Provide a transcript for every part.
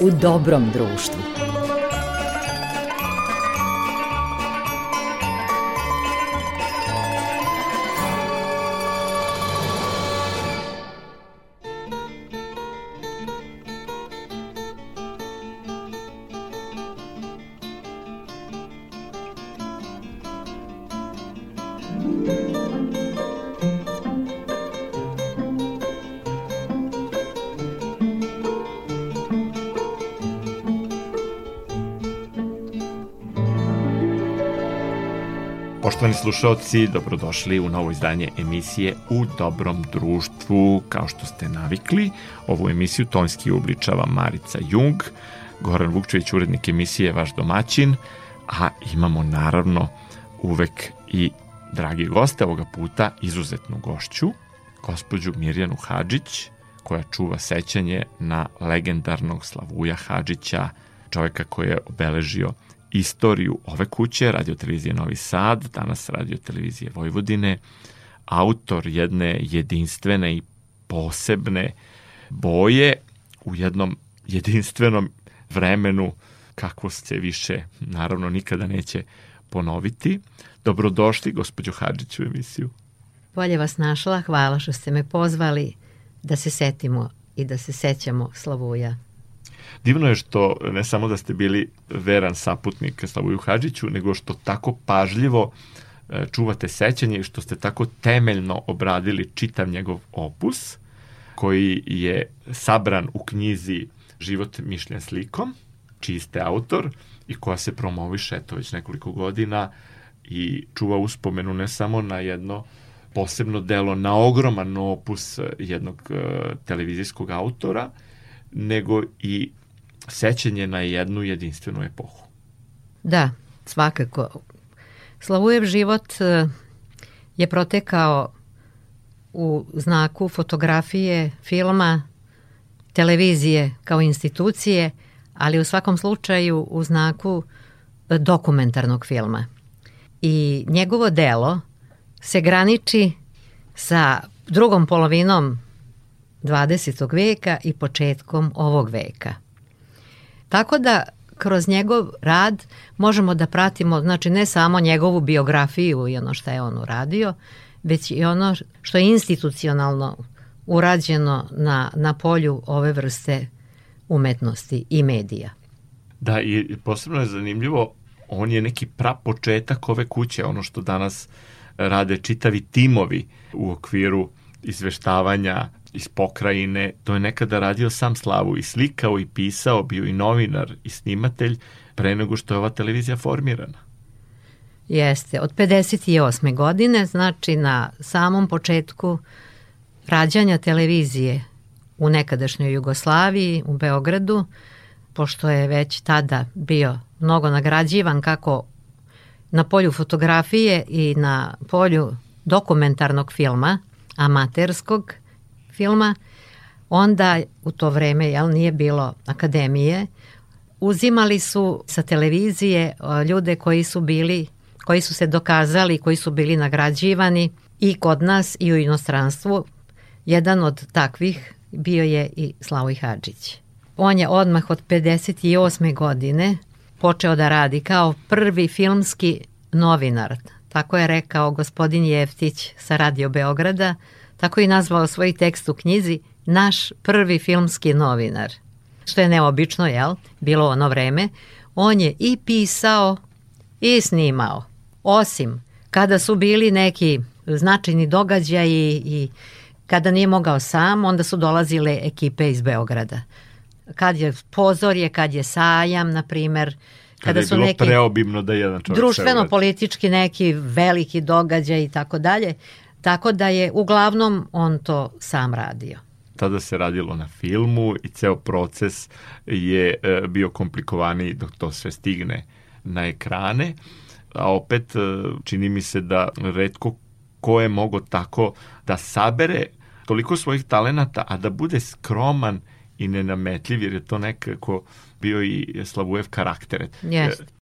u dobrom društvu. Slušalci, dobrodošli u novo izdanje emisije U dobrom društvu. Kao što ste navikli, ovu emisiju tonski ubličava Marica Jung, Goran Vukčević, urednik emisije Vaš domaćin, a imamo naravno uvek i dragi goste, ovoga puta izuzetnu gošću, gospođu Mirjanu Hadžić, koja čuva sećanje na legendarnog Slavuja Hadžića, čoveka koji je obeležio istoriju ove kuće, radiotelevizije Novi Sad, danas radiotelevizije Vojvodine, autor jedne jedinstvene i posebne boje u jednom jedinstvenom vremenu kako se više naravno nikada neće ponoviti. Dobrodošli, gospođo Hadžić, u emisiju. Bolje vas našla, hvala što ste me pozvali da se setimo i da se sećamo Slavuja. Divno je što ne samo da ste bili veran saputnik Slavuju Hadžiću, nego što tako pažljivo e, čuvate sećanje i što ste tako temeljno obradili čitav njegov opus, koji je sabran u knjizi Život mišljen slikom, čiji ste autor i koja se promoviše eto već nekoliko godina i čuva uspomenu ne samo na jedno posebno delo, na ogroman opus jednog uh, televizijskog autora, nego i sećanje na jednu jedinstvenu epohu. Da, svakako. Slavujev život e, je protekao u znaku fotografije, filma, televizije kao institucije, ali u svakom slučaju u znaku dokumentarnog filma. I njegovo delo se graniči sa drugom polovinom 20. veka i početkom ovog veka. Tako da kroz njegov rad možemo da pratimo, znači ne samo njegovu biografiju i ono što je on uradio, već i ono što je institucionalno urađeno na, na polju ove vrste umetnosti i medija. Da, i posebno je zanimljivo, on je neki prapočetak ove kuće, ono što danas rade čitavi timovi u okviru izveštavanja iz pokrajine, to je nekada radio sam Slavu i slikao i pisao, bio i novinar i snimatelj pre nego što je ova televizija formirana. Jeste, od 58. godine, znači na samom početku rađanja televizije u nekadašnjoj Jugoslaviji, u Beogradu, pošto je već tada bio mnogo nagrađivan kako na polju fotografije i na polju dokumentarnog filma, amaterskog, filma, onda u to vreme jel, nije bilo akademije, uzimali su sa televizije ljude koji su bili koji su se dokazali, koji su bili nagrađivani i kod nas i u inostranstvu. Jedan od takvih bio je i Slavoj Hadžić. On je odmah od 58. godine počeo da radi kao prvi filmski novinar. Tako je rekao gospodin Jeftić sa Radio Beograda, Tako i nazvao svoj tekst u knjizi Naš prvi filmski novinar. Što je neobično, jel? Bilo ono vreme. On je i pisao i snimao. Osim kada su bili neki značajni događaji i kada nije mogao sam, onda su dolazile ekipe iz Beograda. Kad je pozorje, kad je sajam, na primer, kada, kada su bilo neki preobimno da jedan čovjek društveno politički neki veliki događaj i tako dalje Tako da je uglavnom on to sam radio. Tada se radilo na filmu i ceo proces je e, bio komplikovaniji dok to sve stigne na ekrane. A opet e, čini mi se da redko ko je mogo tako da sabere toliko svojih talenata, a da bude skroman i nenametljiv, jer je to nekako bio i Slavujev karakter. Jeste.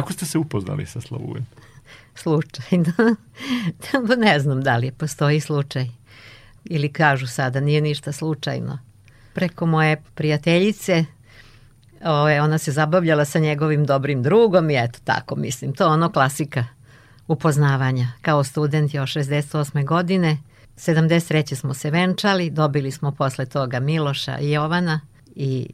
Kako ste se upoznali sa Slavujem? Slučajno. ne znam da li postoji slučaj. Ili kažu sada, nije ništa slučajno. Preko moje prijateljice Ove, ona se zabavljala sa njegovim dobrim drugom i eto tako, mislim, to ono klasika upoznavanja. Kao student još 68. godine, 73. smo se venčali, dobili smo posle toga Miloša i Jovana i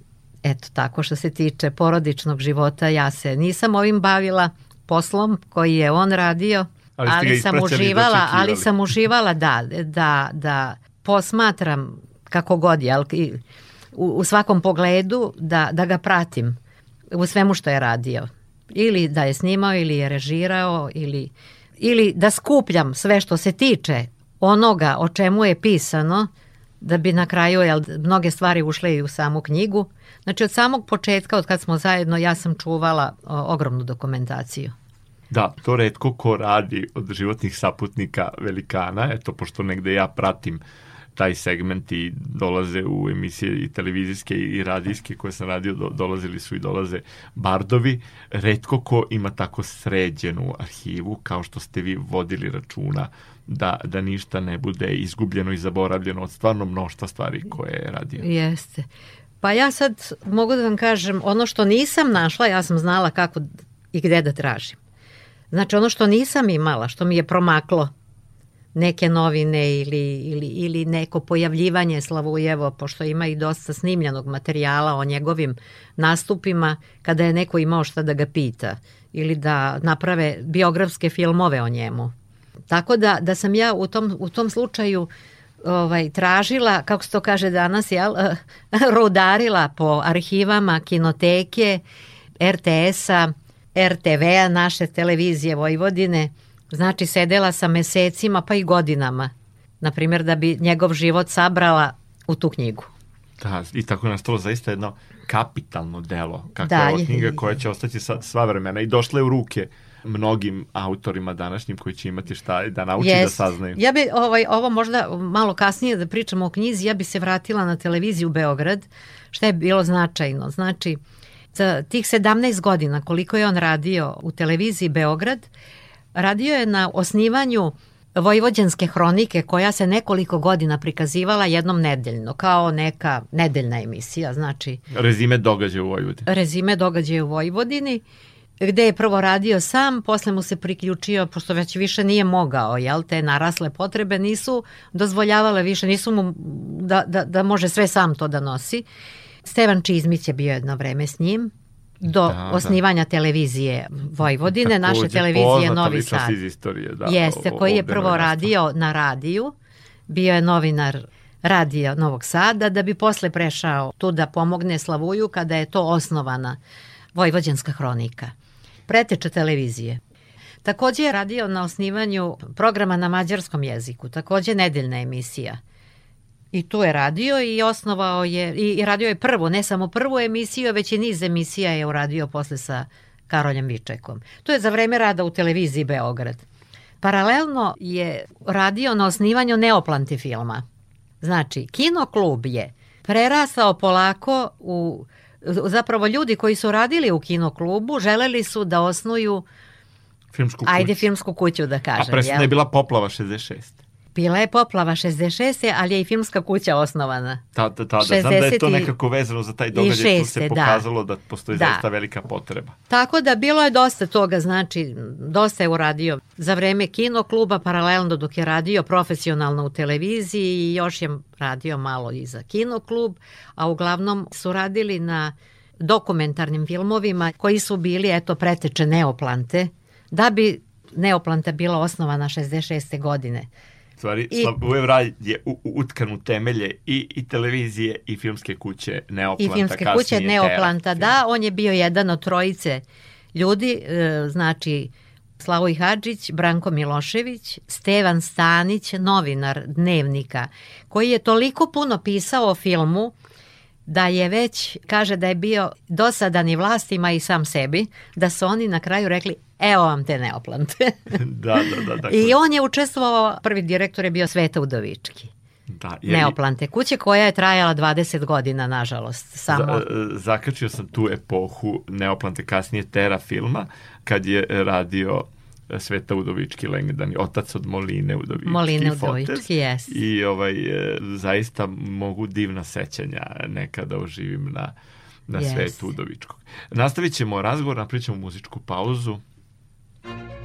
eto tako što se tiče porodičnog života, ja se nisam ovim bavila poslom koji je on radio, ali, ali sam uživala, ali sam uživala da, da, da posmatram kako god, jel, u, u svakom pogledu da, da ga pratim u svemu što je radio. Ili da je snimao, ili je režirao, ili, ili da skupljam sve što se tiče onoga o čemu je pisano, da bi na kraju jel, mnoge stvari ušle i u samu knjigu. Znači od samog početka, od kad smo zajedno, ja sam čuvala o, ogromnu dokumentaciju. Da, to redko ko radi od životnih saputnika velikana, eto, pošto negde ja pratim taj segment i dolaze u emisije i televizijske i radijske koje sam radio, do, dolazili su i dolaze bardovi. Redko ko ima tako sređenu arhivu kao što ste vi vodili računa da, da ništa ne bude izgubljeno i zaboravljeno od stvarno mnošta stvari koje je radio. Jeste. Pa ja sad mogu da vam kažem, ono što nisam našla, ja sam znala kako i gde da tražim. Znači ono što nisam imala, što mi je promaklo, neke novine ili, ili, ili neko pojavljivanje Slavujevo, pošto ima i dosta snimljenog materijala o njegovim nastupima, kada je neko imao šta da ga pita ili da naprave biografske filmove o njemu. Tako da, da sam ja u tom, u tom slučaju ovaj, tražila, kako se to kaže danas, jel, rudarila po arhivama, kinoteke, RTS-a, RTV-a, naše televizije Vojvodine, Znači, sedela sam mesecima pa i godinama, na primjer, da bi njegov život sabrala u tu knjigu. Da, i tako je nastalo zaista jedno kapitalno delo, kakva da, je ova knjiga koja će ostati sva vremena i došla je u ruke mnogim autorima današnjim koji će imati šta da nauči yes. da saznaju. Ja bi ovaj, ovo možda malo kasnije da pričamo o knjizi, ja bi se vratila na televiziju Beograd, šta je bilo značajno. Znači, za tih 17 godina koliko je on radio u televiziji Beograd, Radio je na osnivanju Vojvođanske hronike koja se nekoliko godina prikazivala jednom nedeljno, kao neka nedeljna emisija, znači... Rezime događaja u Vojvodini. Rezime događaja u Vojvodini, gde je prvo radio sam, posle mu se priključio, pošto već više nije mogao, jel, te narasle potrebe nisu dozvoljavale više, nisu mu da, da, da može sve sam to da nosi. Stevan Čizmić je bio jedno vreme s njim, do da, da. osnivanja da. televizije Vojvodine, Takođe, naše televizije Novi Sad. iz istorije, da. Jeste, koji je prvo radio na radiju, bio je novinar radija Novog Sada, da bi posle prešao tu da pomogne Slavuju kada je to osnovana Vojvođanska hronika. Preteče televizije. Takođe je radio na osnivanju programa na mađarskom jeziku, takođe nedeljna emisija – I tu je radio i osnovao je, i, radio je prvu, ne samo prvu emisiju, već i niz emisija je uradio posle sa Karoljem Vičekom. To je za vreme rada u televiziji Beograd. Paralelno je radio na osnivanju Neoplanti filma. Znači, kinoklub je prerastao polako u zapravo ljudi koji su radili u kinoklubu želeli su da osnuju filmsku kuću. Ajde filmsku kuću da kažem. A presne je bila poplava 66. Bila je poplava 66. ali je i filmska kuća osnovana. Ta, ta, ta, da, znam da je to nekako vezano za taj događaj, tu se da. pokazalo da, da postoji da. zaista velika potreba. Tako da bilo je dosta toga, znači dosta je uradio za vreme kino kluba, paralelno dok je radio profesionalno u televiziji i još je radio malo i za kino klub, a uglavnom su radili na dokumentarnim filmovima koji su bili, eto, preteče Neoplante, da bi Neoplanta bila osnovana 66. godine stvari, I, Slavujev raj je u, utkan u temelje i, i televizije i filmske kuće Neoplanta. I filmske kuće Neoplanta, da, on je bio jedan od trojice ljudi, e, znači Slavoj Hadžić, Branko Milošević, Stevan Stanić, novinar dnevnika, koji je toliko puno pisao o filmu da je već, kaže da je bio dosadan i vlastima i sam sebi, da su oni na kraju rekli, evo vam te neoplante. da, da, da. Dakle. I on je učestvovao, prvi direktor je bio Sveta Udovički. da, jer... Neoplante kuće koja je trajala 20 godina, nažalost. Samo... Za, zakačio sam tu epohu Neoplante kasnije Tera filma, kad je radio Sveta Udovički legendarni otac od Moline Udovički. Moline Udovički, jes. I ovaj, e, zaista mogu divna sećanja nekada oživim na, na yes. svetu Udovičkog. Nastavit ćemo razgovor, napričamo muzičku pauzu. thank you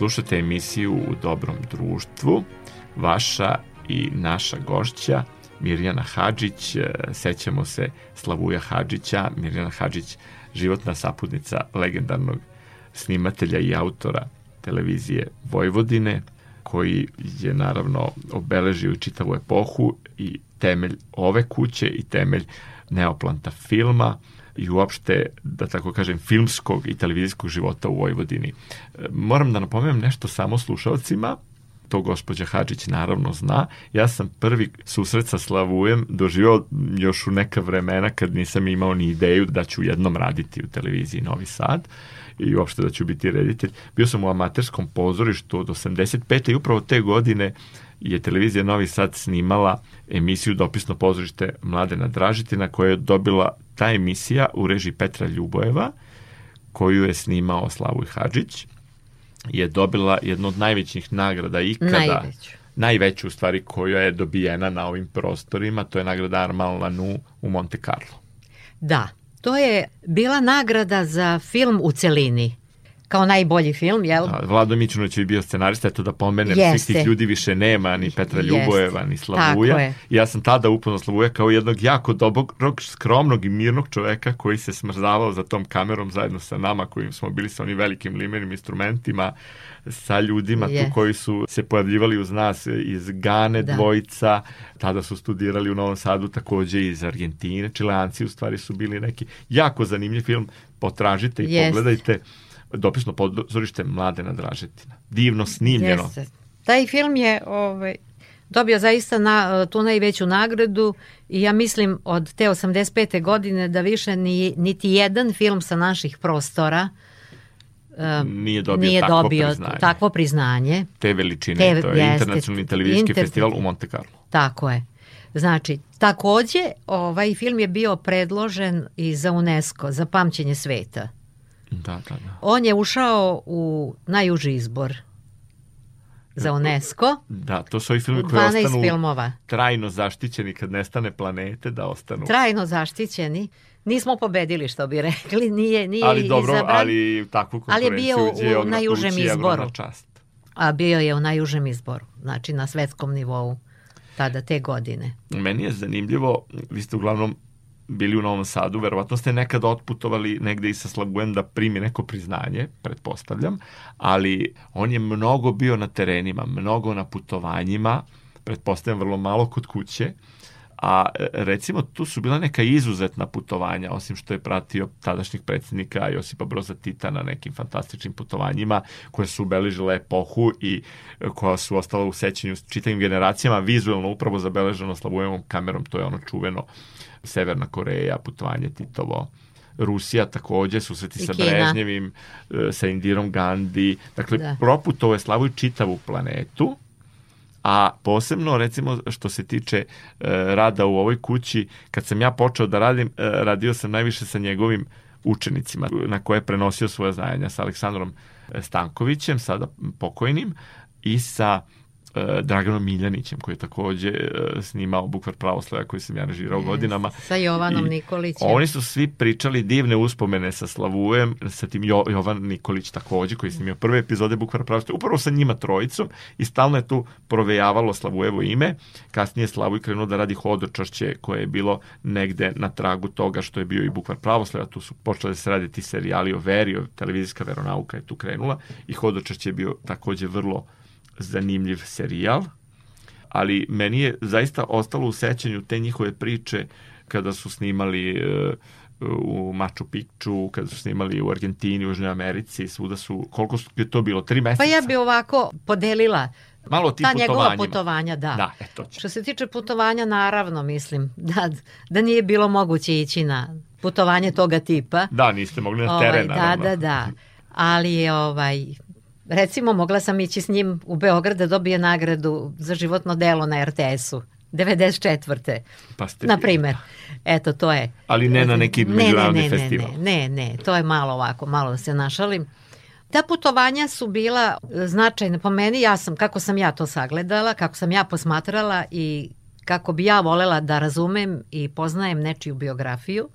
Slušate emisiju u dobrom društvu. Vaša i naša gošća Mirjana Hadžić, e, sećamo se Slavuja Hadžića, Mirjana Hadžić, životna saputnica legendarnog snimatelja i autora televizije Vojvodine, koji je naravno obeležio čitavu epohu i temelj ove kuće i temelj neoplanta filma i uopšte, da tako kažem, filmskog i televizijskog života u Vojvodini. E, moram da napomenem nešto samo slušalcima, to gospođa Hadžić naravno zna. Ja sam prvi susret sa Slavujem doživao još u neka vremena kad nisam imao ni ideju da ću jednom raditi u televiziji Novi Sad i uopšte da ću biti reditelj. Bio sam u amaterskom pozorištu od 85. i upravo te godine je televizija Novi Sad snimala emisiju Dopisno pozorište Mladena Dražitina koja je dobila ta emisija u režiji Petra Ljubojeva koju je snimao Slavoj Hadžić je dobila jednu od najvećih nagrada ikada. Najveću. Najveću u stvari koja je dobijena na ovim prostorima, to je nagrada Armand Lanu u Monte Carlo. Da, to je bila nagrada za film u celini kao najbolji film, jel? Da, Vlado Mićunović je bio scenarista, eto da pomenem, Jeste. svih tih ljudi više nema, ni Petra. Ljubojeva, ni Slavuja. ja sam tada upoznao Slavuja kao jednog jako dobrog, skromnog i mirnog čoveka koji se smrzavao za tom kamerom zajedno sa nama kojim smo bili sa onim velikim limenim instrumentima, sa ljudima tu Jest. koji su se pojavljivali uz nas iz Gane Da. dvojica, tada su studirali u Novom Sadu takođe iz Argentine, Čileanci u stvari su bili neki jako zanimljiv film, potražite i Jest. pogledajte dopisno pozorište Mladena Dražetina. Divno snimljeno. Jeste. Taj film je ovaj, dobio zaista na, tu najveću nagradu i ja mislim od te 85. godine da više ni, niti jedan film sa naših prostora um, Nije dobio nije takvo dobio priznanje. takvo priznanje. Te veličine, Te- to je jeste, internacionalni televizijski inter- festival u Monte Carlo. Tako je. Znači, takođe ovaj film je bio predložen i za UNESCO, za pamćenje sveta. Da, da, da. On je ušao u najuži izbor za UNESCO. Da, to su ovi filmi koji 12 ostanu filmova. trajno zaštićeni kad nestane planete, da ostanu. Trajno zaštićeni. Nismo pobedili, što bi rekli. Nije, nije ali dobro, izabran, ali takvu Ali je konkurenciju bio u najužem izboru. ogromna čast. a bio je u najužem izboru. Znači, na svetskom nivou tada te godine. Meni je zanimljivo, vi ste uglavnom bili u Novom Sadu, verovatno ste nekad otputovali negde i sa Slagujem da primi neko priznanje, pretpostavljam, ali on je mnogo bio na terenima, mnogo na putovanjima, pretpostavljam vrlo malo kod kuće, a e, recimo tu su bila neka izuzetna putovanja, osim što je pratio tadašnjeg predsjednika Josipa Broza Tita na nekim fantastičnim putovanjima koje su ubeležile epohu i e, koja su ostala u sećanju s čitavim generacijama, vizuelno upravo zabeleženo Slavujevom kamerom, to je ono čuveno Severna Koreja, putovanje Titovo, Rusija takođe, susreti sa. Brežnjevim, e, sa Indirom Gandhi, dakle Da. proputovo je Slavuj čitavu planetu, a posebno recimo što se tiče e, rada u ovoj kući, kad sam ja počeo da radim, e, radio sam najviše sa njegovim učenicima na koje je prenosio svoje znanja sa Aleksandrom Stankovićem, sada pokojnim, i sa Draganom Miljanićem koji je takođe e, snimao Bukvar pravoslava koji sam ja režirao godinama. Sa Jovanom I Nikolićem. Oni su svi pričali divne uspomene sa Slavujem, sa tim jo, Jovan Nikolić takođe, koji je snimio prve epizode Bukvara pravoslava, upravo sa njima trojicom i stalno je tu provejavalo Slavujevo ime. Kasnije Slavuj krenuo da radi hodočašće koje je bilo negde na tragu toga što je bio i Bukvar pravoslava. Tu su počeli da se raditi serijali o veri, o televizijska veronauka je tu krenula i hodočašće je bio takođe vrlo zanimljiv serijal, ali meni je zaista ostalo u sećanju te njihove priče kada su snimali e, u Machu Picchu, kada su snimali u Argentini, u Južnoj Americi, svuda su, koliko je to bilo, tri meseca? Pa ja bi ovako podelila Malo o tim ta njegova putovanja, da. Da, eto će. Što se tiče putovanja, naravno, mislim, da, da nije bilo moguće ići na putovanje toga tipa. Da, niste mogli na Ovaj, teren, da, naravno. da, da. Ali je ovaj, recimo mogla sam ići s njim u Beograd da dobije nagradu za životno delo na RTS-u. 94. Pa ste Na primer. Eto, to je. Ali ne na neki međunarodni ne, ne, festival. Ne, ne, ne, to je malo ovako, malo da se našalim. Ta putovanja su bila značajna po meni, ja sam, kako sam ja to sagledala, kako sam ja posmatrala i kako bi ja volela da razumem i poznajem nečiju biografiju.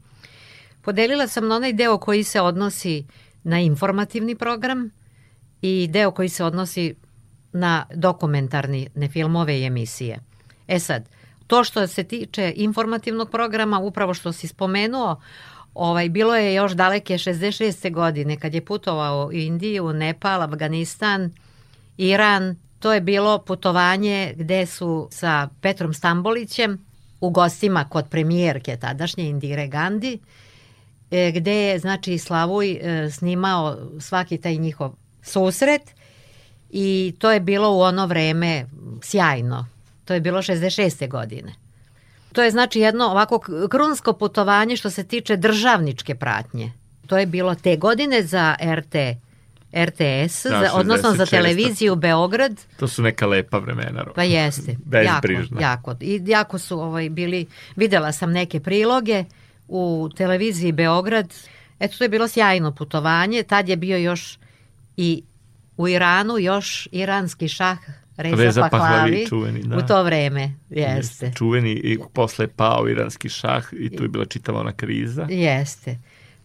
Podelila sam na onaj deo koji se odnosi na informativni program i deo koji se odnosi na dokumentarni ne filmove i emisije. E sad, to što se tiče informativnog programa, upravo što si spomenuo, ovaj, bilo je još daleke 66. godine kad je putovao u Indiju, Nepal, Afganistan, Iran. To je bilo putovanje gde su sa Petrom Stambolićem u gostima kod premijerke tadašnje Indire Gandhi, e, gde je znači Slavuj e, snimao svaki taj njihov susret i to je bilo u ono vreme sjajno. To je bilo 66. godine. To je znači jedno ovako krunsko putovanje što se tiče državničke pratnje. To je bilo te godine za RT, RTS, Da, za, odnosno za 66. televiziju Beograd. To su neka lepa vremena. Pa jeste. jako, Bezbrižna. jako. I jako su ovaj, bili, videla sam neke priloge u televiziji Beograd. Eto, to je bilo sjajno putovanje. Tad je bio još i u Iranu još iranski šah Reza, Reza Pahlavi, Pahlavi, čuveni, da. u to vreme. Jeste. Čuveni i posle je pao iranski šah i tu je bila čitava ona kriza. Jeste.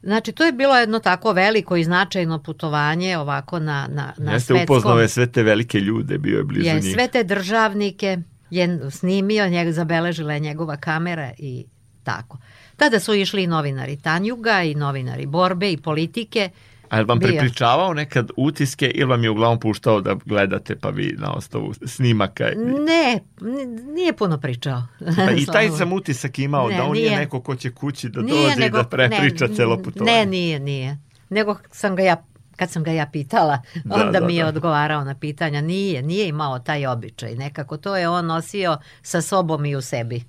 Znači, to je bilo jedno tako veliko i značajno putovanje ovako na, na, na Jeste svetskom... upoznao je sve te velike ljude, bio je blizu je, njih. sve te državnike je snimio, njeg, zabeležila je njegova kamera i tako. Tada su išli i novinari Tanjuga i novinari Borbe i politike. A je vam Bio. prepričavao nekad utiske ili vam je uglavnom puštao da gledate pa vi na osnovu snimaka? Ne, n- nije puno pričao. Pa I taj sam utisak imao Ne, da on nije nije. neko ko će kući da Nije, dođe i nego- da prepriča ne, celo putovanje. Ne, nije, nije. Nego sam ga ja kad sam ga ja pitala, Da, onda da, mi je da. odgovarao na pitanja. Nije, nije imao taj običaj. Nekako to je on nosio sa sobom i u sebi.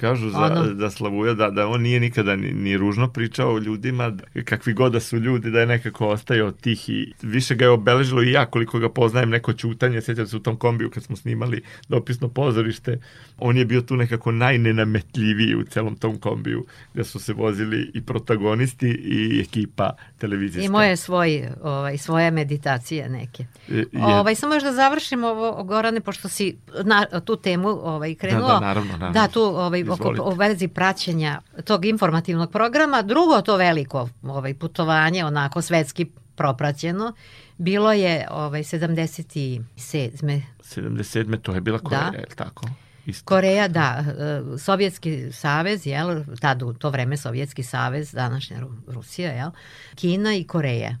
Kažu za, Ono- da Slavuja da, da on nije nikada ni, ni ružno pričao o ljudima, da- kakvi god da su ljudi, da je nekako ostajao tih i više ga je obeležilo i ja koliko ga poznajem neko ćutanje, sjećam se u tom kombiju kad smo snimali dopisno pozorište, on je bio tu nekako najnenametljiviji u celom tom kombiju, gde su se vozili i protagonisti i ekipa televizijska. Imao je svoj, ovaj, svoje meditacije neke. E, je- Ovaj, samo još da završim ovo, Gorane, pošto si na tu temu ovaj, krenuo. Da, da, naravno, naravno. Da, tu ovaj, Izvolite. u vezi praćenja tog informativnog programa. Drugo to veliko ovaj, putovanje, onako svetski propraćeno, bilo je ovaj, 77. 77. to je bila Koreja, Da. je li tako? Isto. Koreja, da, e, Sovjetski savez, jel, tad u to vreme Sovjetski savez, današnja Ru- Rusija, jel, Kina i Koreja.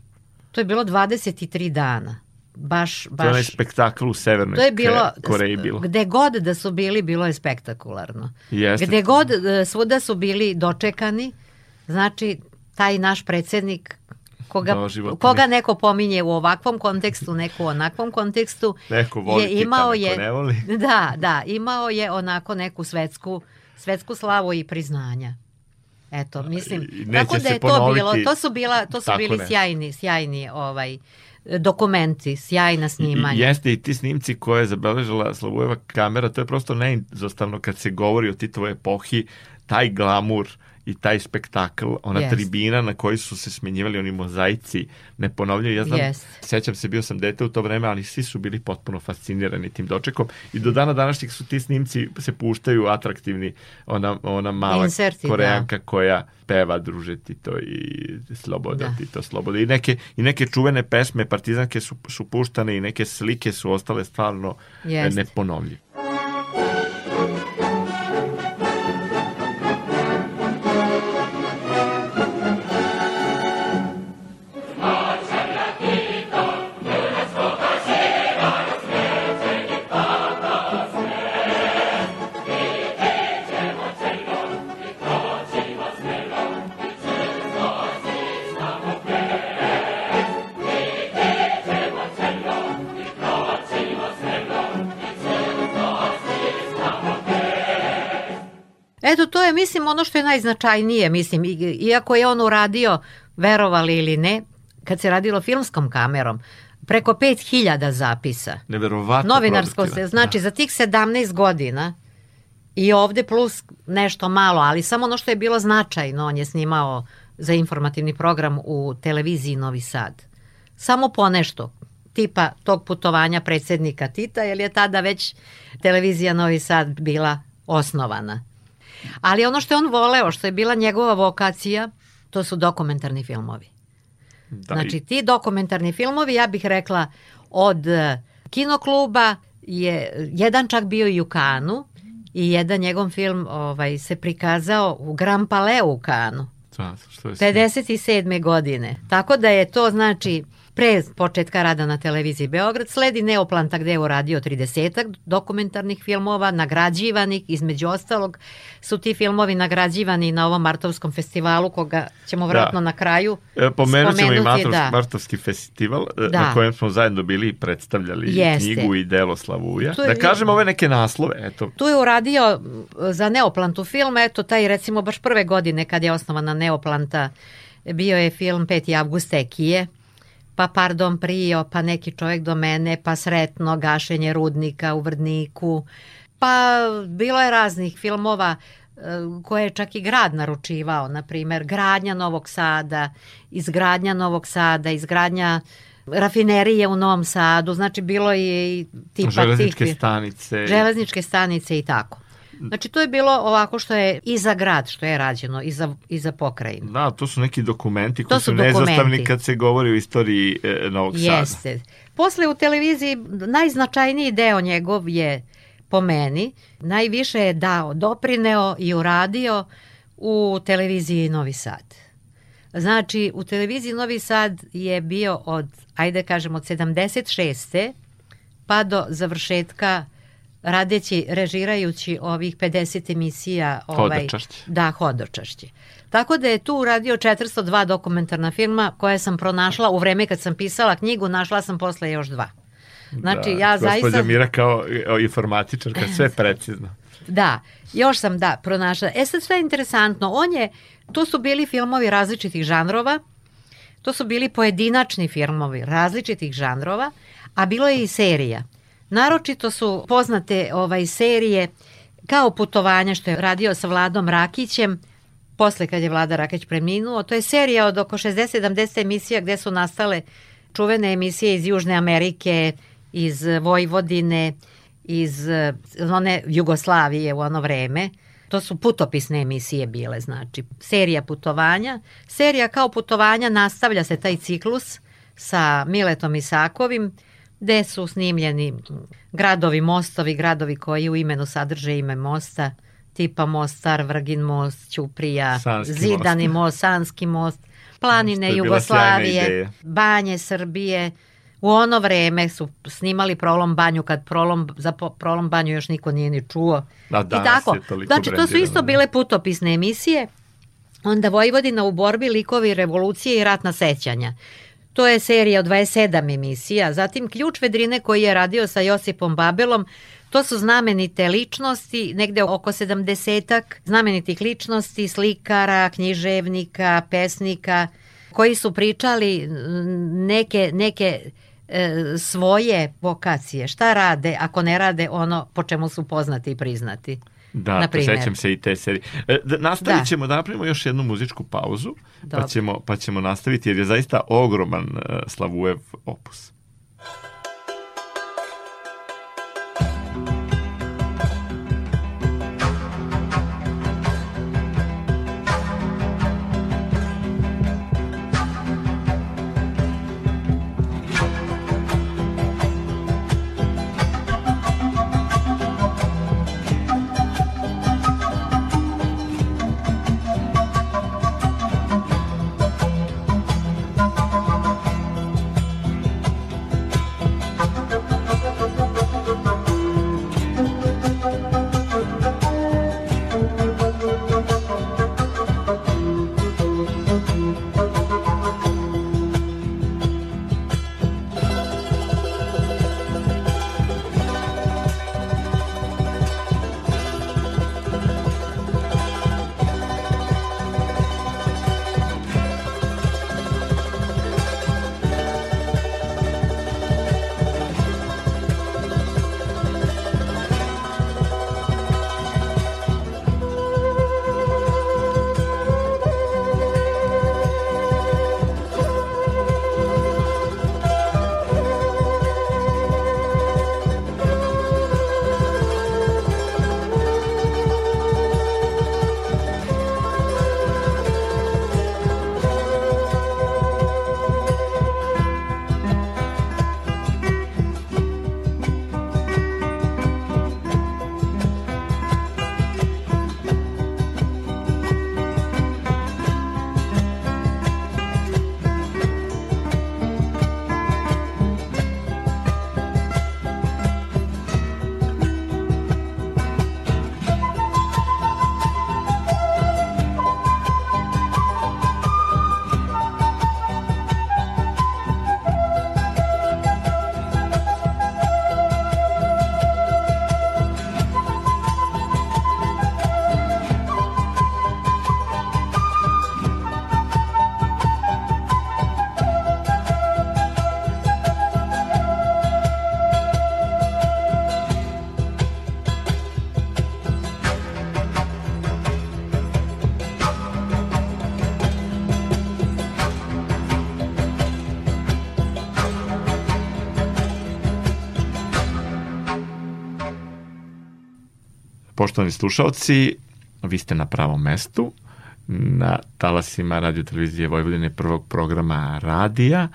To je bilo 23 dana. Baš, To je onaj baš, spektakl u Severnoj to je bilo, Koreji bilo. gde god da su bili, bilo je spektakularno. Jeste. Gde god e, svuda su bili dočekani, znači taj naš predsednik koga, Doživotni. koga neko pominje u ovakvom kontekstu, neko u onakvom kontekstu, Neko voli je imao neko je, ne voli. Da, da, imao je onako neku svetsku, svetsku slavu i priznanja. Eto, mislim, I tako da je to bilo, to su bila, to su bili nešto. sjajni, sjajni ovaj dokumenti, sjajna snimanja. I, jeste i ti snimci koje je zabeležila Slavujeva kamera, to je prosto neizostavno kad se govori o Titovoj epohi, taj glamur i taj spektakl, ona Jeste. tribina na kojoj su se smenjivali oni mozaici, ne ponavljaju. Ja znam, Jeste. sećam se, bio sam dete u to vreme, ali svi su bili potpuno fascinirani tim dočekom i do dana današnjih su ti snimci se puštaju atraktivni, ona, ona mala Inserti, da. koreanka koja peva druže Tito i Sloboda, Da. Tito Sloboda. I neke, I neke čuvene pesme partizanke su, su puštane i neke slike su ostale stvarno Jeste. neponovljive. Ono što je najznačajnije, mislim, iako je on uradio, verovali ili ne, kad se radilo filmskom kamerom, preko 5000 zapisa. Neverovatno Novinarsko se, znači za tih 17 godina i ovde plus nešto malo, ali samo ono što je bilo značajno, on je snimao za informativni program u televiziji Novi Sad. Samo ponešto, tipa tog putovanja predsednika Tita, jer je tada već televizija Novi Sad bila osnovana. Ali ono što je on voleo, što je bila njegova vokacija, to su dokumentarni filmovi. Da, Znači ti dokumentarni filmovi, ja bih rekla od e, kinokluba je jedan čak bio i u Kanu i jedan njegov film ovaj se prikazao u Grand Palais u Kanu da, što je 57. godine. Tako da je to znači pre početka rada na televiziji Beograd sledi Neoplanta gde je uradio 30 dokumentarnih filmova nagrađivanih, između ostalog su ti filmovi nagrađivani na ovom Martovskom festivalu koga ćemo vratno na kraju E, Pomenut ćemo i Martovski, da. Martovski festival e, Da. na kojem smo zajedno bili i predstavljali Jeste. knjigu i delo Slavuja. Je- Da kažemo ove neke naslove, eto. Tu je uradio za Neoplantu film, eto taj recimo baš prve godine kad je osnovana Neoplanta, bio je film 5. avgust Ekije, pa Pardon Prio, pa neki čovjek do mene, pa Sretno, gašenje rudnika u Vrdniku, pa bilo je raznih filmova e, koje je čak i grad naručivao, na primer gradnja Novog Sada, izgradnja Novog Sada, izgradnja rafinerije u Novom Sadu, znači bilo je i tipa Železničke tih, stanice. železničke stanice i tako. Znači to je bilo ovako što je i za grad što je rađeno i za, i za pokrajinu. Da, to su neki dokumenti koji to su, su nezastavni kad se govori o istoriji e, Novog Sada. Jeste. Posle u televiziji najznačajniji deo njegov je po meni, najviše je dao, doprineo i uradio u televiziji Novi Sad. Znači, u televiziji Novi Sad je bio od, ajde kažemo, od 76. pa do završetka radeći, režirajući ovih 50 emisija. Ovaj, hodočašće. Da, hodočašće. Tako da je tu uradio 402 dokumentarna filma koje sam pronašla u vreme kad sam pisala knjigu, našla sam posle još dva. Znači, da, ja zaista... Gospodja Mira kao informatičarka, sve precizno. Da, još sam, da, pronašla. E sad sve je interesantno, on je, to su bili filmovi različitih žanrova, to su bili pojedinačni filmovi različitih žanrova, a bilo je i serija. Naročito su poznate ovaj serije kao putovanja što je radio sa Vladom Rakićem, posle kad je Vlada Rakić preminuo. To je serija od oko 60-70 emisija gde su nastale čuvene emisije iz Južne Amerike, iz Vojvodine, iz one Jugoslavije u ono vreme. To su putopisne emisije bile, znači serija putovanja. Serija kao putovanja nastavlja se taj ciklus sa Miletom Isakovim, gde su snimljeni gradovi, mostovi, gradovi koji u imenu sadrže ime mosta, tipa most Star, Vrgin most, Ćuprija, Sanski Zidani most. most, Sanski most, planine Jugoslavije, banje Srbije, U ono vreme su snimali Prolom banju kad Prolom, za Prolom banju još niko nije ni čuo. Da, I tako. Znači, to su isto bile putopisne emisije. Onda Vojvodina u borbi, likovi revolucije i ratna sećanja. To je serija od 27 emisija. Zatim Ključ Vedrine koji je radio sa Josipom Babelom, To su znamenite ličnosti, negde oko sedamdesetak znamenitih ličnosti, slikara, književnika, pesnika, koji su pričali neke, neke e, svoje vokacije, šta rade ako ne rade ono po čemu su poznati i priznati. Da, sećam se i te serije. E, da, nastavit da. ćemo da napravimo još jednu muzičku pauzu, pa ćemo, pa ćemo nastaviti jer je zaista ogroman uh, Slavujev opus. Poštovani slušalci, vi ste na pravom mestu, na talasima radio televizije Vojvodine prvog programa Radija.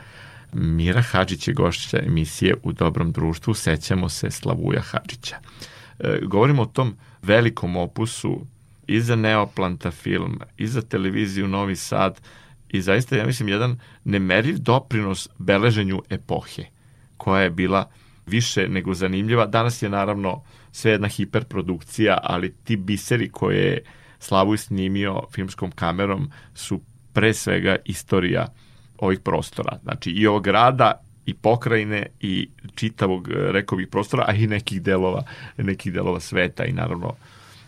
Mira Hadžić je gošća emisije U dobrom društvu, sećamo se Slavuja Hadžića. E, govorimo o tom velikom opusu i za Neoplanta film, i za televiziju Novi Sad, i zaista, ja mislim, jedan nemeriv doprinos beleženju epohe, koja je bila više nego zanimljiva. Danas je naravno sve jedna hiperprodukcija, ali ti biseri koje je Slavuj snimio filmskom kamerom su pre svega istorija ovih prostora. Znači i ovog grada i pokrajine i čitavog, rekao bih, prostora, a i nekih delova, nekih delova sveta i naravno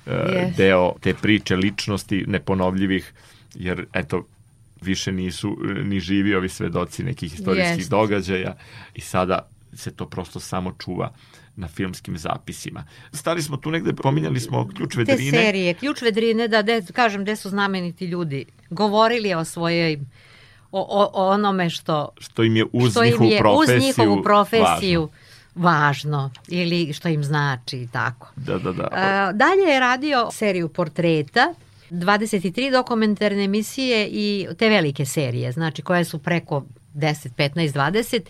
yes. deo te priče ličnosti neponovljivih, jer eto, više nisu ni živi ovi svedoci nekih istorijskih yes. događaja i sada se to prosto samo čuva na filmskim zapisima. Stali smo tu negde, pominjali smo ključ vedrine. Te serije, ključ vedrine, da de, kažem, gde su znameniti ljudi. Govorili o svojoj o, o, o onome što što im je uz što njihovu je profesiju, uz njihovu profesiju važno. važno ili što im znači i tako. Da, da, da. A, dalje je radio seriju portreta 23 dokumentarne emisije i te velike serije, znači koje su preko 10, 15, 20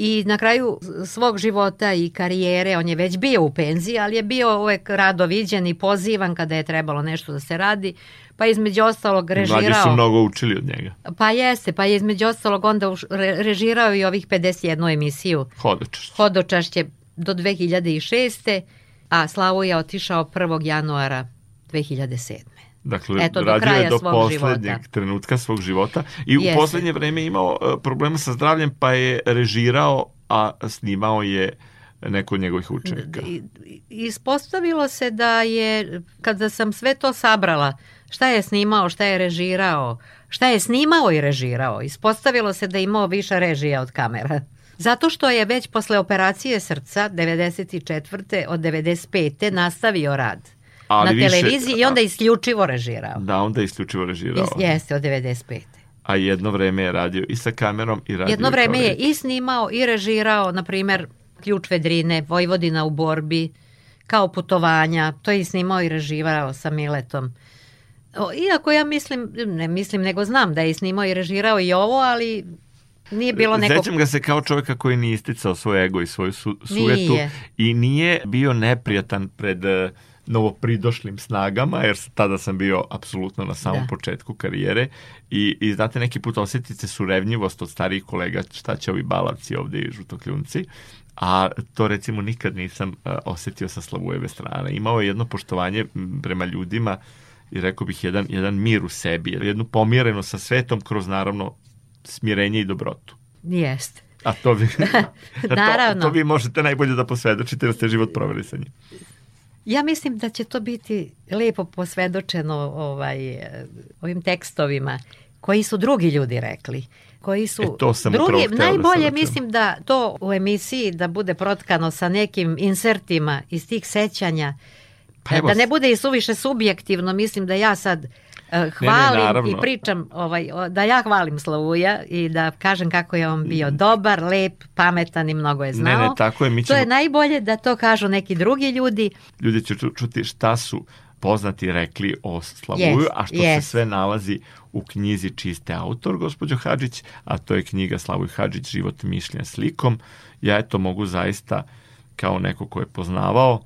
i na kraju svog života i karijere on je već bio u penziji, ali je bio uvek rado viđen i pozivan kada je trebalo nešto da se radi, pa između ostalog režirao... Mlađi su mnogo učili od njega. Pa jeste, pa je između ostalog onda režirao i ovih 51 emisiju. Hodočašće. Hodočašće do 2006. A Slavu je otišao 1. januara 2007. Dakle, Eto, radio je do poslednjeg života. trenutka svog života i Jeste. u poslednje vreme imao e, problema sa zdravljem, pa je režirao, a snimao je neko od njegovih učenika. Ispostavilo se da je, kada sam sve to sabrala, šta je snimao, šta je režirao, šta je snimao i režirao, ispostavilo se da je imao više režija od kamera. Zato što je već posle operacije srca 94. od 95. nastavio rad ali na televiziji više, i onda isključivo režirao. Da, onda isključivo režirao. Jeste, od 95. A jedno vreme je radio i sa kamerom i radio Jedno vreme je i snimao i režirao, na primer, Ključ Vedrine, Vojvodina u borbi, kao putovanja, to je i snimao i režirao sa Miletom. Iako ja mislim, ne mislim, nego znam da je snimao i režirao i ovo, ali nije bilo nekog... Sećam ga se kao čoveka koji nije isticao svoj ego i svoju su, sujetu nije. i nije bio neprijatan pred uh, novopridošlim snagama, jer tada sam bio apsolutno na samom da. početku karijere i, i znate, neki put osetite surevnjivost od starijih kolega šta će ovi balavci ovde i žutokljunci, a to recimo nikad nisam uh, osetio sa Slavujeve strane. Imao je jedno poštovanje prema ljudima i rekao bih jedan, jedan mir u sebi, jednu pomjereno sa svetom kroz naravno smirenje i dobrotu. Jeste. A to vi, Naravno. to, to vi možete najbolje da posvedočite da ste život proveli sa njim. Ja mislim da će to biti lepo posvedočeno ovaj, ovim tekstovima koji su drugi ljudi rekli koji su e, to sam drugi, da najbolje da mislim da to u emisiji da bude protkano sa nekim insertima iz tih sećanja. Pa da ne bude i suviše subjektivno mislim da ja sad hvalim ne, ne, i pričam ovaj, da ja hvalim Slavuja i da kažem kako je on bio dobar, lep, pametan i mnogo je znao. Ne, ne, tako je. Mi ćemo... To je najbolje da to kažu neki drugi ljudi. Ljudi će čuti šta su poznati rekli o Slavuju, yes, a što yes. se sve nalazi u knjizi čiste autor, gospođo Hadžić, a to je knjiga Slavuj Hadžić, život mišljenja slikom. Ja eto mogu zaista kao neko ko je poznavao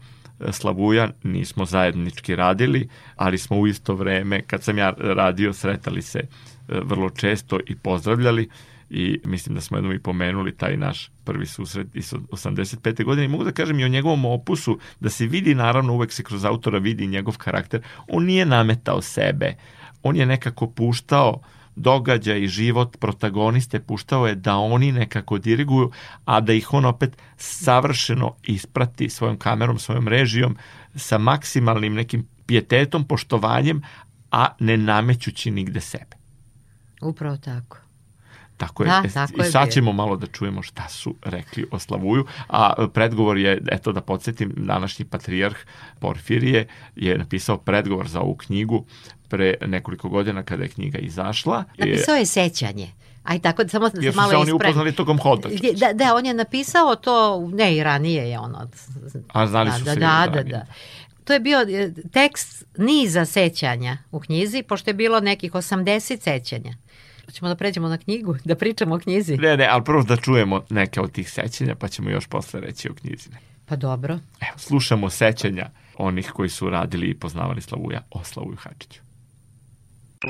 Slavuja, nismo zajednički radili, ali smo u isto vreme, kad sam ja radio, sretali se e, vrlo često i pozdravljali i mislim da smo jednom i pomenuli taj naš prvi susret iz 85. godine i mogu da kažem i o njegovom opusu, da se vidi naravno uvek se kroz autora vidi njegov karakter, on nije nametao sebe, on je nekako puštao uh, događaj i život protagoniste puštao je da oni nekako diriguju, a da ih on opet savršeno isprati svojom kamerom, svojom režijom, sa maksimalnim nekim pijetetom, poštovanjem, a ne namećući nigde sebe. Upravo tako. Tako je. Da, tako I sad ćemo malo da čujemo šta su rekli o Slavuju, a predgovor je, eto da podsjetim, današnji patrijarh Porfirije je napisao predgovor za ovu knjigu pre nekoliko godina kada je knjiga izašla. Napisao je sećanje. Aj tako, samo da Jer su malo se oni upoznali tokom hoda. Da, da, on je napisao to, ne i ranije je ono. A znali da, su da, se da, da, da. to je bio e, tekst niza sećanja u knjizi, pošto je bilo nekih 80 sećanja. Hoćemo da pređemo na knjigu, da pričamo o knjizi? Ne, ne, ali prvo da čujemo neke od tih sećanja, pa ćemo još posle reći o knjizi. Pa dobro. Evo, slušamo sećanja onih koji su radili i poznavali Slavuja o Slavuju Hadžiću. Institucija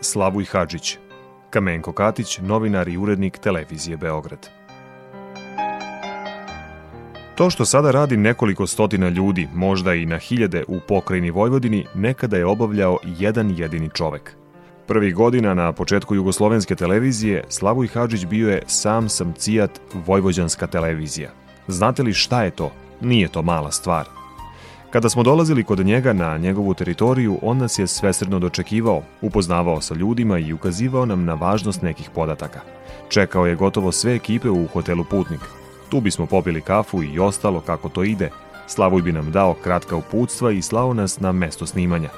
Slavuj Hadžić Kamenko Katić, novinar i urednik Televizije Beograd. To što sada radi nekoliko stotina ljudi, možda i na hiljade u pokrajini Vojvodini, nekada je obavljao jedan jedini čovek. Prvi godina na početku jugoslovenske televizije Slavoj Hadžić bio je sam sam cijat Vojvođanska televizija. Znate li šta je to? Nije to mala stvar. Kada smo dolazili kod njega na njegovu teritoriju, on nas je svesredno dočekivao, upoznavao sa ljudima i ukazivao nam na važnost nekih podataka. Čekao je gotovo sve ekipe u hotelu Putnik. Tu bismo popili kafu i ostalo kako to ide. Slavuj bi nam dao kratka uputstva i slao nas na mesto snimanja.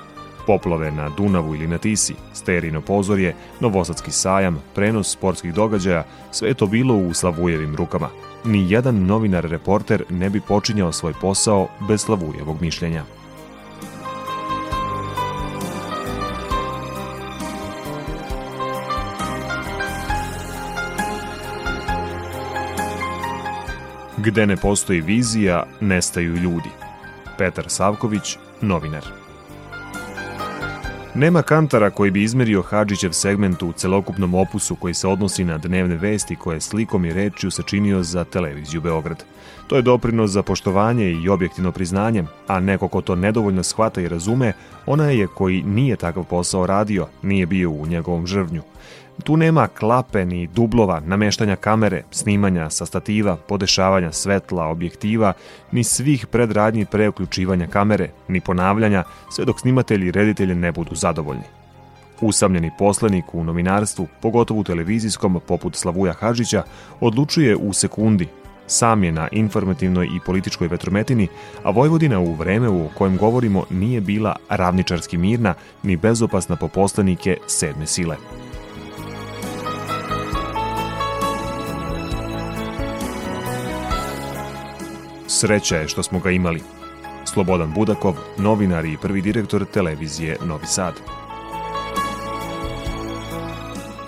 Poplove na Dunavu ili na Tisi, sterino pozorje, Novosadski sajam, prenos sportskih događaja, sve je to bilo u Slavujevim rukama – ni jedan novinar reporter ne bi počinjao svoj posao bez Slavujevog mišljenja. Gde ne postoji vizija, nestaju ljudi. Petar Savković, novinar. Nema kantara koji bi izmerio Hadžićev segment u celokupnom opusu koji se odnosi na dnevne vesti koje slikom i rečju sačinio za televiziju Beograd. To je doprinos za poštovanje i objektivno priznanje, a neko ko to nedovoljno shvata i razume, ona je koji nije takav posao radio, nije bio u njegovom žrvnju. Tu nema klape ni dublova, nameštanja kamere, snimanja sa stativa, podešavanja svetla, objektiva, ni svih predradnji pre uključivanja kamere, ni ponavljanja, sve dok snimatelji i reditelji ne budu zadovoljni. Usamljeni poslenik u novinarstvu, pogotovo u televizijskom, poput Slavuja Hadžića, odlučuje u sekundi. Sam je na informativnoj i političkoj vetrometini, a Vojvodina u vreme u kojem govorimo nije bila ravničarski mirna ni bezopasna po poslenike sedme sile. Sreća je što smo ga imali. Slobodan Budakov, novinar i prvi direktor televizije Novi Sad.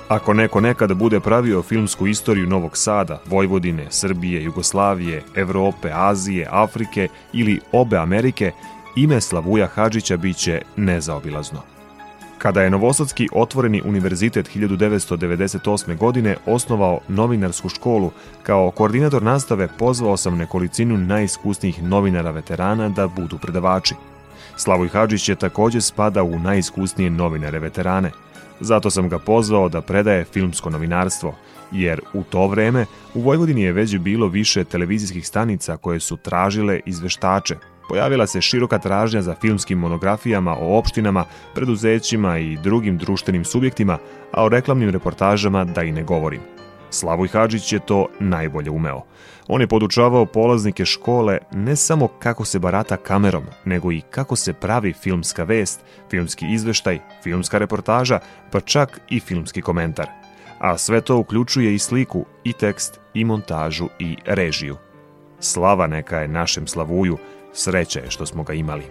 Ako neko nekada bude pravio filmsku istoriju Novog Sada, Vojvodine, Srbije, Jugoslavije, Evrope, Azije, Afrike ili obe Amerike, ime Slavuja Hadžića biće nezaobilazno. Kada je Novosadski otvoreni univerzitet 1998. godine osnovao novinarsku školu, kao koordinator nastave pozvao sam nekolicinu najiskusnijih novinara veterana da budu predavači. Slavoj Hadžić je takođe spada u najiskusnije novinare veterane. Zato sam ga pozvao da predaje filmsko novinarstvo, jer u to vreme u Vojvodini je već bilo više televizijskih stanica koje su tražile izveštače, pojavila se široka tražnja za filmskim monografijama o opštinama, preduzećima i drugim društvenim subjektima, a o reklamnim reportažama da i ne govorim. Slavoj Hadžić je to najbolje umeo. On je podučavao polaznike škole ne samo kako se barata kamerom, nego i kako se pravi filmska vest, filmski izveštaj, filmska reportaža, pa čak i filmski komentar. A sve to uključuje i sliku, i tekst, i montažu, i režiju. Slava neka je našem Slavuju, Sreće je što smo ga imali.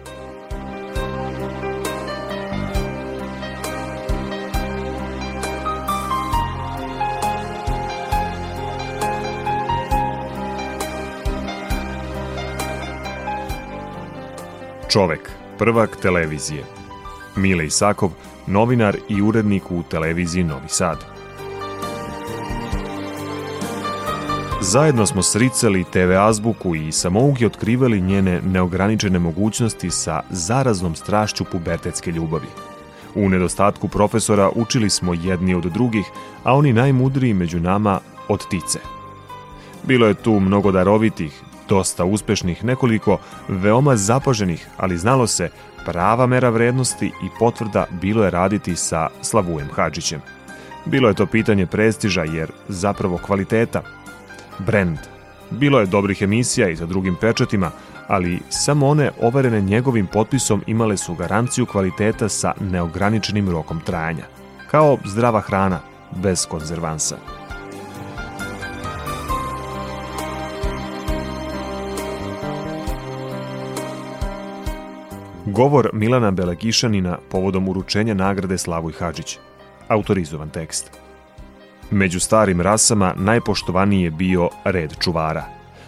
Čovek, prvak televizije. Mile Isakov, novinar i urednik u televiziji Novi Sad. Zajedno smo sricali TV azbuku i samouki otkrivali njene neograničene mogućnosti sa zaraznom strašću pubertetske ljubavi. U nedostatku profesora učili smo jedni od drugih, a oni najmudriji među nama od tice. Bilo je tu mnogo darovitih, dosta uspešnih, nekoliko veoma zapaženih, ali znalo se prava mera vrednosti i potvrda bilo je raditi sa Slavujem Hadžićem. Bilo je to pitanje prestiža jer zapravo kvaliteta, brend. Bilo je dobrih emisija i sa drugim pečatima, ali samo one overene njegovim potpisom imale su garanciju kvaliteta sa neograničenim rokom trajanja, kao zdrava hrana, bez konzervansa. Govor Milana Belegišanina povodom uručenja nagrade Slavoj Hadžić. Autorizovan tekst. Među starim rasama najpoštovaniji je bio red čuvara.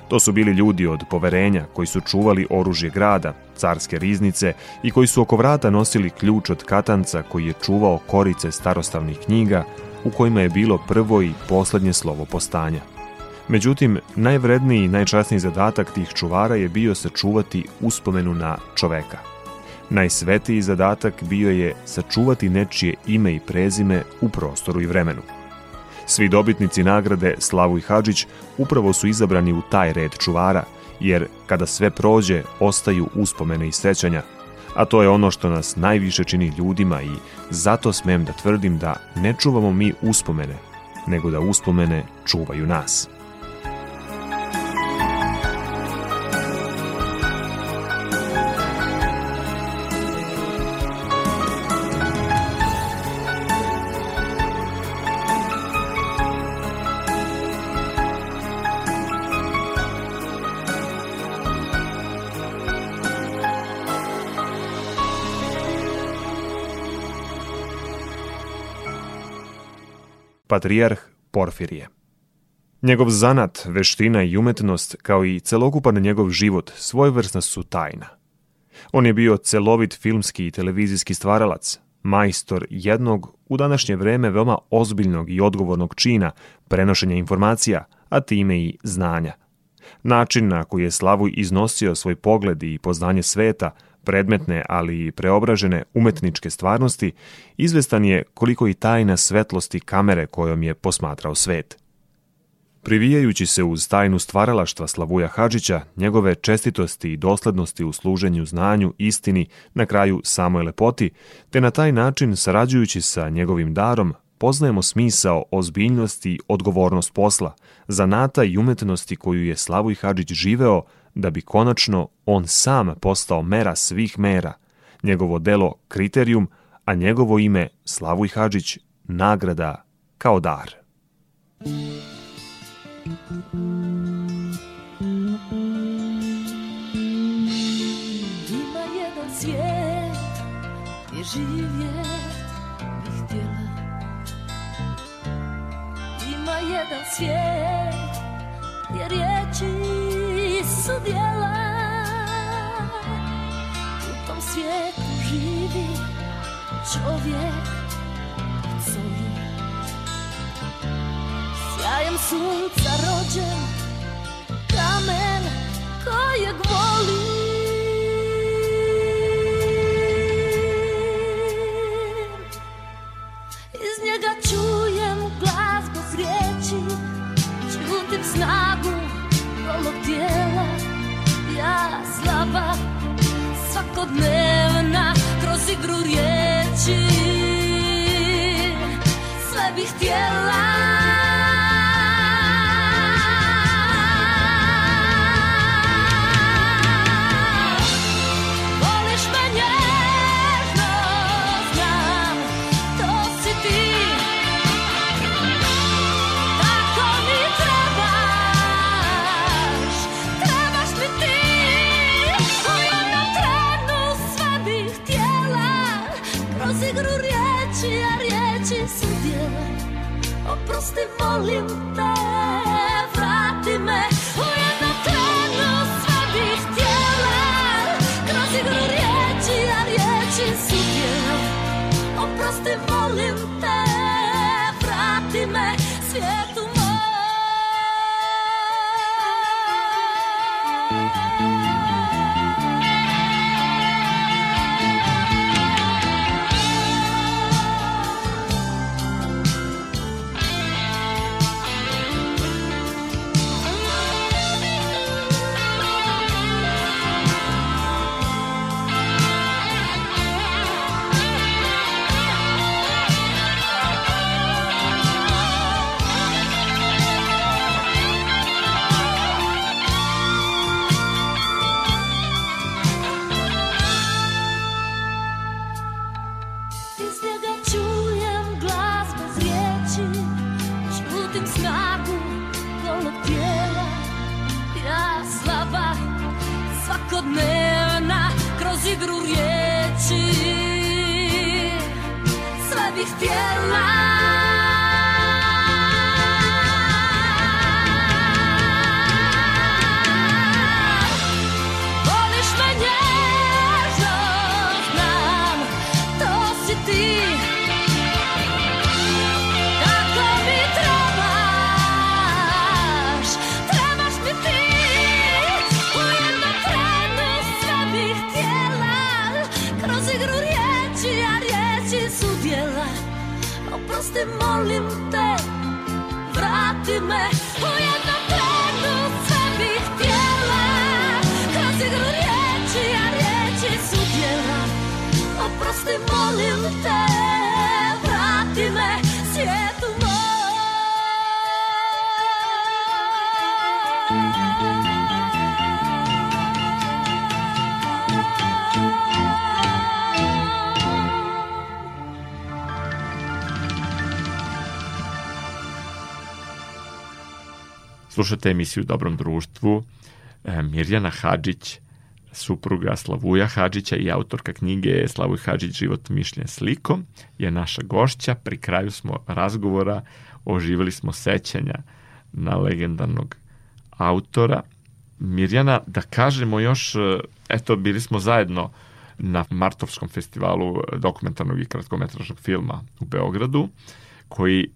To su bili ljudi od poverenja koji su čuvali oružje grada, carske riznice i koji su oko vrata nosili ključ od katanca koji je čuvao korice starostavnih knjiga u kojima je bilo prvo i poslednje slovo postanja. Međutim, najvredniji i najčasniji zadatak tih čuvara je bio sačuvati uspomenu na čoveka – Najsvetiji zadatak bio je sačuvati nečije ime i prezime u prostoru i vremenu. Svi dobitnici nagrade Slavu i Hadžić upravo su izabrani u taj red čuvara, jer kada sve prođe, ostaju uspomene i sećanja, a to je ono što nas najviše čini ljudima i zato smem da tvrdim da ne čuvamo mi uspomene, nego da uspomene čuvaju nas. Patrijarh Porfirije. Njegov zanat, veština i umetnost, kao i celokupan njegov život, svojevrsna su tajna. On je bio celovit filmski i televizijski stvaralac, majstor jednog, u današnje vreme veoma ozbiljnog i odgovornog čina, prenošenja informacija, a time i znanja. Način na koji je Slavuj iznosio svoj pogled i poznanje sveta predmetne, ali i preobražene umetničke stvarnosti, izvestan je koliko i tajna svetlosti kamere kojom je posmatrao svet. Privijajući se uz tajnu stvaralaštva Slavuja Hadžića, njegove čestitosti i doslednosti u služenju znanju, istini, na kraju samoj lepoti, te na taj način sarađujući sa njegovim darom, poznajemo smisao, ozbiljnosti i odgovornost posla, zanata i umetnosti koju je Slavuj Hadžić živeo, da bi konačno on sam postao mera svih mera, njegovo delo kriterijum, a njegovo ime Slavuj Hadžić nagrada kao dar. Ima jedan svijet gdje živjet bih htjela Ima jedan svijet gdje riječi su djela U tom svijetu živi čovjek covi Sjajem sunca rođen Kamen kojeg volim Iz njega čujem glas bez riječi Čutim snagu golog tijela Ja slaba svakodnevna Kroz igru riječi. Sve bih htjela oprosti, Oprosti, molim te, vrati me. U jednom trenu sve bih htjela Kroz igru riječi, a riječi su djela Oprosti, molim te, Slušate emisiju Dobrom društvu. E, Mirjana Hadžić, supruga Slavuja Hadžića i autorka knjige Slavuj Hadžić život mišljen slikom je naša gošća. Pri kraju smo razgovora oživjeli smo sećanja na legendarnog autora. Mirjana, da kažemo još, e, eto, bili smo zajedno na Martovskom festivalu dokumentarnog i kratkometražnog filma u Beogradu, koji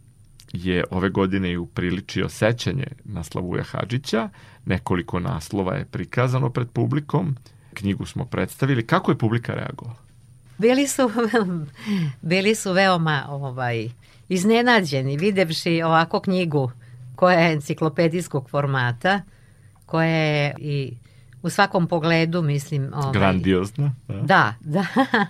je ove godine i upriličio sećanje na Slavuja Hadžića. Nekoliko naslova je prikazano pred publikom. Knjigu smo predstavili. Kako je publika reagovala? Bili su, bili su veoma ovaj, iznenađeni videvši ovako knjigu koja je enciklopedijskog formata, koja je i u svakom pogledu, mislim... Ovaj, Grandiozna. Da, da,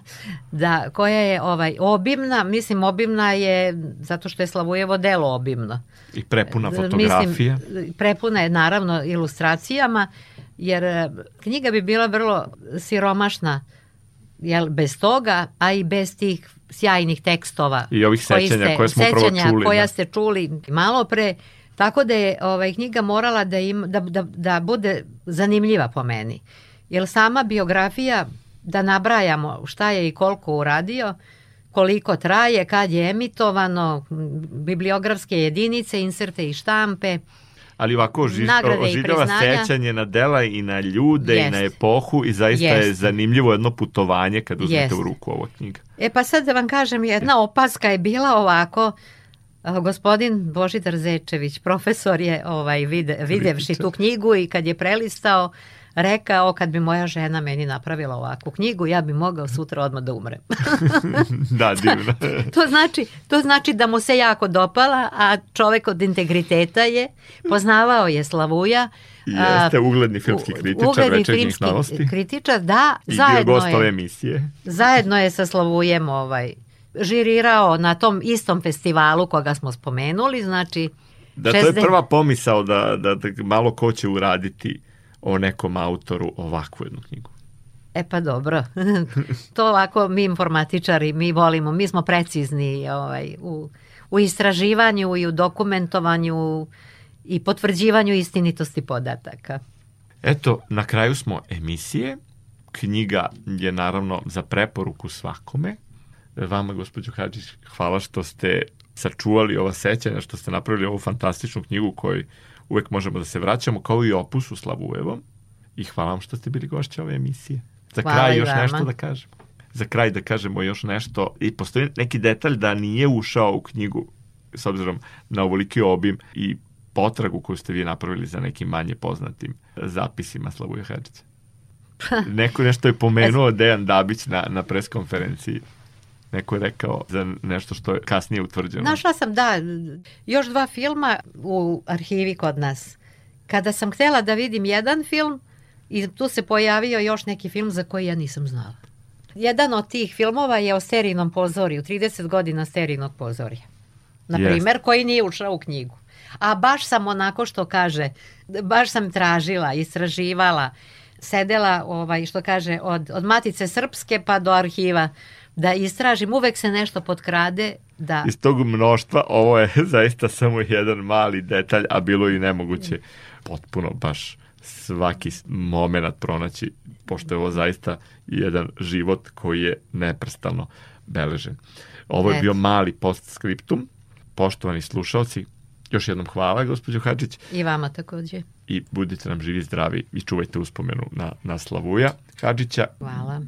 da, koja je ovaj obimna, mislim obimna je zato što je Slavujevo delo obimno. I prepuna fotografija. Mislim, prepuna je naravno ilustracijama, jer e, knjiga bi bila vrlo siromašna jel, bez toga, a i bez tih sjajnih tekstova. I ovih sećanja koje smo prvo čuli. koja da. ste čuli malo pre, tako da je ovaj, knjiga morala da, ima, da, da, da bude zanimljiva po meni. Jer sama biografija, da nabrajamo šta je i koliko uradio, koliko traje, kad je emitovano, bibliografske jedinice, inserte i štampe, Ali ovako oži, Nagrade i oživljava sećanje na dela i na ljude i Jest. na epohu i zaista je Jest. zanimljivo jedno putovanje kad uzmete Jest. u ruku ovo knjiga. E pa sad da vam kažem, jedna opaska je bila ovako, a, gospodin Božidar Zečević, profesor je ovaj, vide, videvši tu knjigu i kad je prelistao, rekao kad bi moja žena meni napravila ovakvu knjigu, ja bi mogao sutra odmah da umrem. da, divno. to, znači, to znači da mu se jako dopala, a čovek od integriteta je, poznavao je Slavuja, Jeste ugledni filmski kritičar ugledni večernjih filmski novosti. kritičar, da, I bio zajedno ove je, emisije. zajedno je sa Slavujem ovaj, žirirao na tom istom festivalu koga smo spomenuli, znači Da, to je 60 prva pomisao da, da, da malo ko će uraditi o nekom autoru ovakvu jednu knjigu. E pa dobro, to ovako mi informatičari, mi volimo, mi smo precizni ovaj, u, u istraživanju i u dokumentovanju i potvrđivanju istinitosti podataka. Eto, na kraju smo emisije. Knjiga je naravno za preporuku svakome. Vama, gospođo Hadžić, hvala što ste sačuvali ova sećanja, što ste napravili ovu fantastičnu knjigu kojoj uvek možemo da se vraćamo, kao i opusu Slavujevom. I hvala vam što ste bili gošće ove emisije. Za Hvala kraj još vama. nešto da kažemo. Za kraj da kažemo još nešto. I postoji neki detalj da nije ušao u knjigu s obzirom na ovoliki obim i potragu koju ste vi napravili za nekim manje poznatim zapisima Slavuje Hadžića. Neko nešto je pomenuo Dejan Dabić na, na preskonferenciji. Neko je rekao za nešto što je kasnije utvrđeno. Našla sam, da, još dva filma u arhivi kod nas. Kada sam htjela da vidim jedan film, i tu se pojavio još neki film za koji ja nisam znala. Jedan od tih filmova je o serijnom pozorju, 30 godina serijnog pozorja. Na primer, koji nije ušao u knjigu. A baš sam onako što kaže, baš sam tražila, istraživala, sedela, ovaj, što kaže, od, od Matice Srpske pa do arhiva, da istražim, uvek se nešto potkrade, da Iz tog mnoštva ovo je zaista samo jedan mali detalj, a bilo i nemoguće potpuno baš svaki moment pronaći, pošto je ovo zaista jedan život koji je neprestano beležen. Ovo je Eto. bio mali postscriptum. Poštovani slušalci, još jednom hvala, gospođo Hadžić, I vama takođe. i budite nam živi, zdravi i čuvajte uspomenu na, na Slavuja Hadžića. Hvala.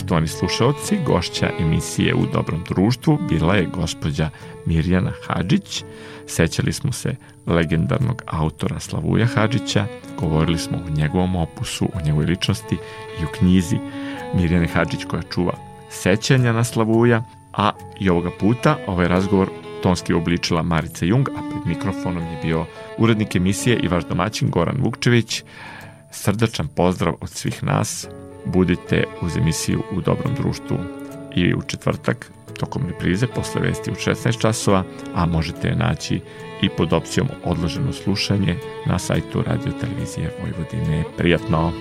Poštovani slušalci, gošća emisije U dobrom društvu bila je gospođa Mirjana Hadžić. Sećali smo se legendarnog autora Slavuja Hadžića, govorili smo o njegovom opusu, o njegovoj ličnosti i o knjizi Mirjane Hadžić koja čuva sećanja na Slavuja, a i ovoga puta ovaj razgovor tonski obličila Marica Jung, a pred mikrofonom je bio urednik emisije i vaš domaćin Goran Vukčević. Srdačan pozdrav od svih nas, budite uz emisiju u dobrom društvu i u četvrtak tokom reprize posle vesti u 16 časova, a možete je naći i pod opcijom odloženo slušanje na sajtu Radio Televizije Vojvodine. Prijatno!